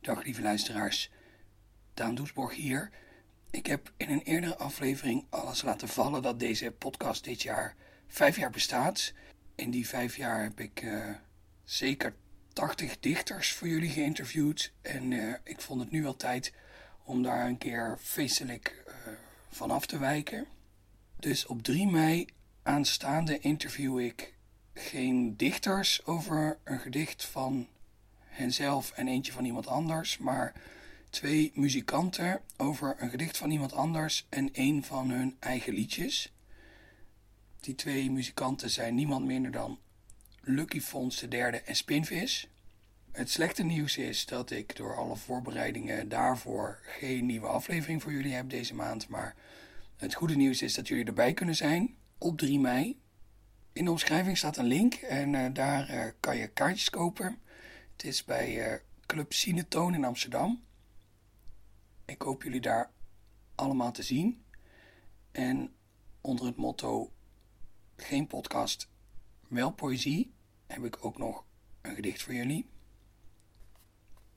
Dag lieve luisteraars, Daan Doesborg hier. Ik heb in een eerdere aflevering alles laten vallen dat deze podcast dit jaar vijf jaar bestaat. In die vijf jaar heb ik uh, zeker 80 dichters voor jullie geïnterviewd. En uh, ik vond het nu wel tijd om daar een keer feestelijk uh, van af te wijken. Dus op 3 mei aanstaande interview ik geen dichters over een gedicht van henzelf en eentje van iemand anders, maar twee muzikanten over een gedicht van iemand anders en een van hun eigen liedjes. Die twee muzikanten zijn niemand minder dan Lucky Fons de derde en Spinvis. Het slechte nieuws is dat ik door alle voorbereidingen daarvoor geen nieuwe aflevering voor jullie heb deze maand. Maar het goede nieuws is dat jullie erbij kunnen zijn op 3 mei. In de omschrijving staat een link en uh, daar uh, kan je kaartjes kopen. Het is bij uh, Club Cinetoon in Amsterdam. Ik hoop jullie daar allemaal te zien. En onder het motto geen podcast, wel poëzie, heb ik ook nog een gedicht voor jullie.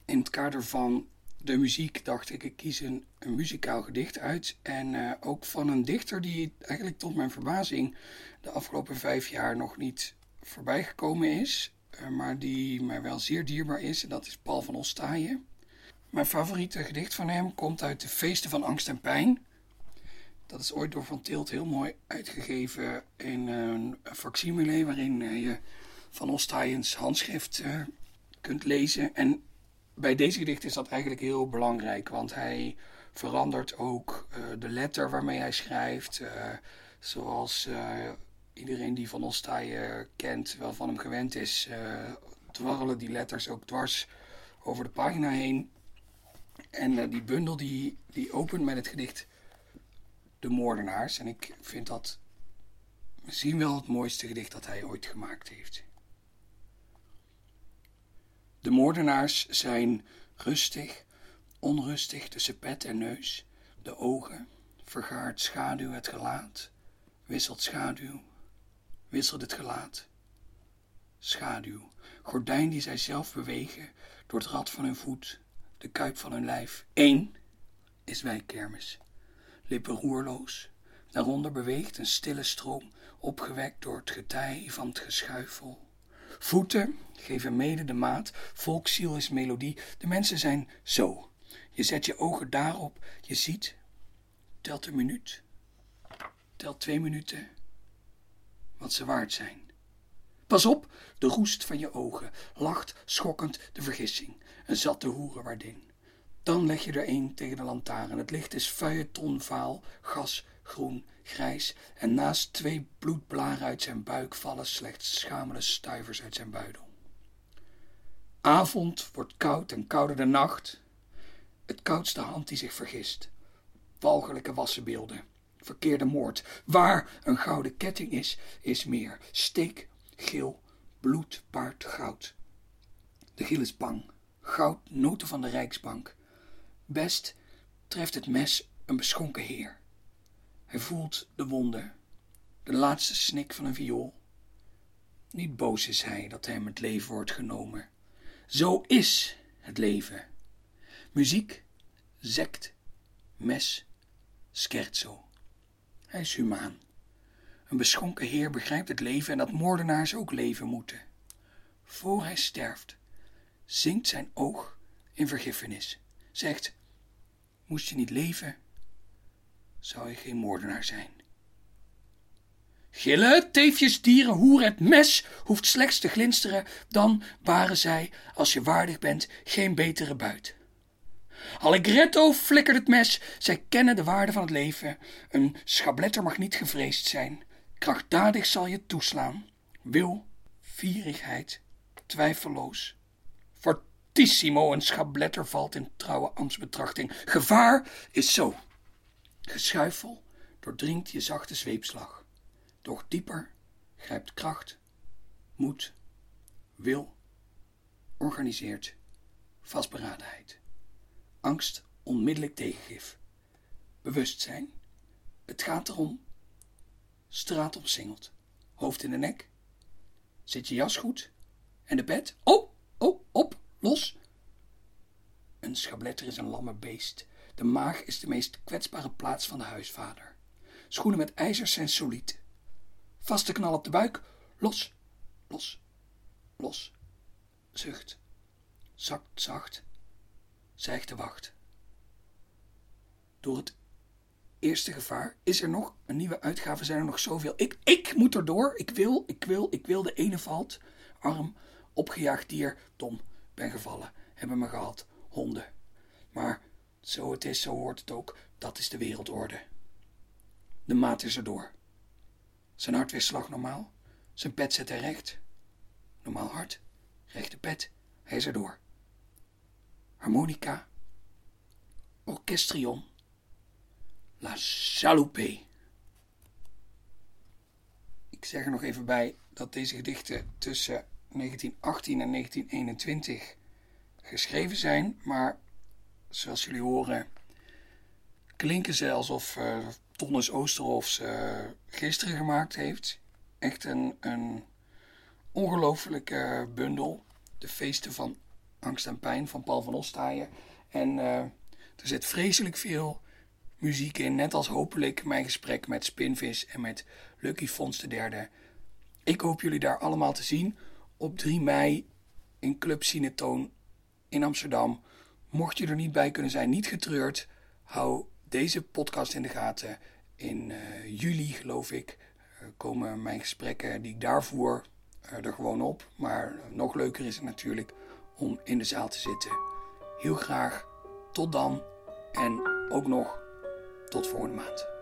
In het kader van de muziek dacht ik, ik kies een, muzikaal gedicht uit. En uh, ook van een dichter die eigenlijk tot mijn verbazing de afgelopen vijf jaar nog niet voorbij gekomen is. Uh, maar die mij wel zeer dierbaar is. En dat is Paul van Ostaaien. Mijn favoriete gedicht van hem komt uit de Feesten van Angst en Pijn. Dat is ooit door Van Tilt heel mooi uitgegeven in een facsimile waarin je Van Ostaaiens handschrift uh, kunt lezen. En bij deze gedicht is dat eigenlijk heel belangrijk, want hij verandert ook uh, de letter waarmee hij schrijft. Zoals iedereen die Van Ostaaien kent wel van hem gewend is, dwarrelen die letters ook dwars over de pagina heen. En die bundel die, die opent met het gedicht de moordenaars. En ik vind dat misschien wel het mooiste gedicht dat hij ooit gemaakt heeft. De moordenaars zijn rustig, onrustig tussen pet en neus. De ogen, vergaart schaduw het gelaat, wisselt schaduw, wisselt het gelaat. Schaduw, gordijn die zij zelf bewegen door het rad van hun voet, de kuip van hun lijf. Eén is wijkkermis lippen roerloos. Daaronder beweegt een stille stroom, opgewekt door het getij van het geschuifel. Voeten geven mede de maat, volksziel is melodie. De mensen zijn zo. Je zet je ogen daarop, je ziet, telt een minuut, telt twee minuten, wat ze waard zijn. Pas op, de roest van je ogen lacht schokkend de vergissing, een zatte hoerenwaardin. Dan leg je er een tegen de lantaarn. Het licht is feuilletonvaal, gas, groen, grijs. En naast twee bloedblaren uit zijn buik vallen slechts schamele stuivers uit zijn buidel. Avond wordt koud en kouder de nacht. Het koudste hand die zich vergist. Walgelijke wassenbeelden. Verkeerde moord. Waar een gouden ketting is, is meer. Steek, geel, bloed paard goud. De giel is bang. Goud, noten van de Rijksbank. Best treft het mes een beschonken heer. Hij voelt de wonde, de laatste snik van een viool. Niet boos is hij dat hem het leven wordt genomen. Zo is het leven. Muziek, zekt, mes, scherzo. Hij is humaan. Een beschonken heer begrijpt het leven en dat moordenaars ook leven moeten. Voor hij sterft, zinkt zijn oog in vergiffenis zegt: Moest je niet leven, zou je geen moordenaar zijn. Gillen, teefjes, dieren, hoer, het mes hoeft slechts te glinsteren, dan waren zij, als je waardig bent, geen betere buit. Allegretto flikkert het mes, zij kennen de waarde van het leven. Een schabletter mag niet gevreesd zijn. Krachtdadig zal je toeslaan. Wil, vierigheid, twijfelloos, Tissimo, een schabletter valt in trouwe ambtsbetrachting. Gevaar is zo. Geschuifel doordringt je zachte zweepslag. Doch dieper grijpt kracht, moed, wil, organiseert, vastberadenheid. Angst onmiddellijk tegengif. Bewustzijn. Het gaat erom. Straat omsingeld. Hoofd in de nek. Zit je jas goed? En de bed? Oh, oh, op, los. Een schabletter is een lamme beest. De maag is de meest kwetsbare plaats van de huisvader. Schoenen met ijzers zijn solied. Vaste knal op de buik. Los, los, los. Zucht. Zakt zacht. Zwijgt de wacht. Door het eerste gevaar is er nog een nieuwe uitgave. Zijn er nog zoveel. Ik, ik moet erdoor. Ik wil, ik wil, ik wil. De ene valt. Arm, opgejaagd dier. Dom, ben gevallen. Hebben me gehad. Honden. Maar zo het is, zo hoort het ook. Dat is de wereldorde. De maat is erdoor. Zijn hartweerslag normaal. Zijn pet zet hij recht. Normaal hart. Rechte pet. Hij is erdoor. Harmonica. Orchestrion. La Chaloupée. Ik zeg er nog even bij dat deze gedichten tussen 1918 en 1921 geschreven zijn, maar zoals jullie horen klinken ze alsof uh, Tonnes Oosterhof ze gisteren gemaakt heeft. Echt een, een ongelofelijke bundel. De feesten van angst en pijn van Paul van Ostaaien. En uh, er zit vreselijk veel muziek in. Net als hopelijk mijn gesprek met Spinvis en met Lucky Fons de derde. Ik hoop jullie daar allemaal te zien op 3 mei in Club Cinetoon in Amsterdam. Mocht je er niet bij kunnen zijn, niet getreurd. Hou deze podcast in de gaten. In uh, juli, geloof ik, uh, komen mijn gesprekken die ik daar voer er gewoon op. Maar nog leuker is het natuurlijk om in de zaal te zitten. Heel graag. Tot dan. En ook nog tot volgende maand.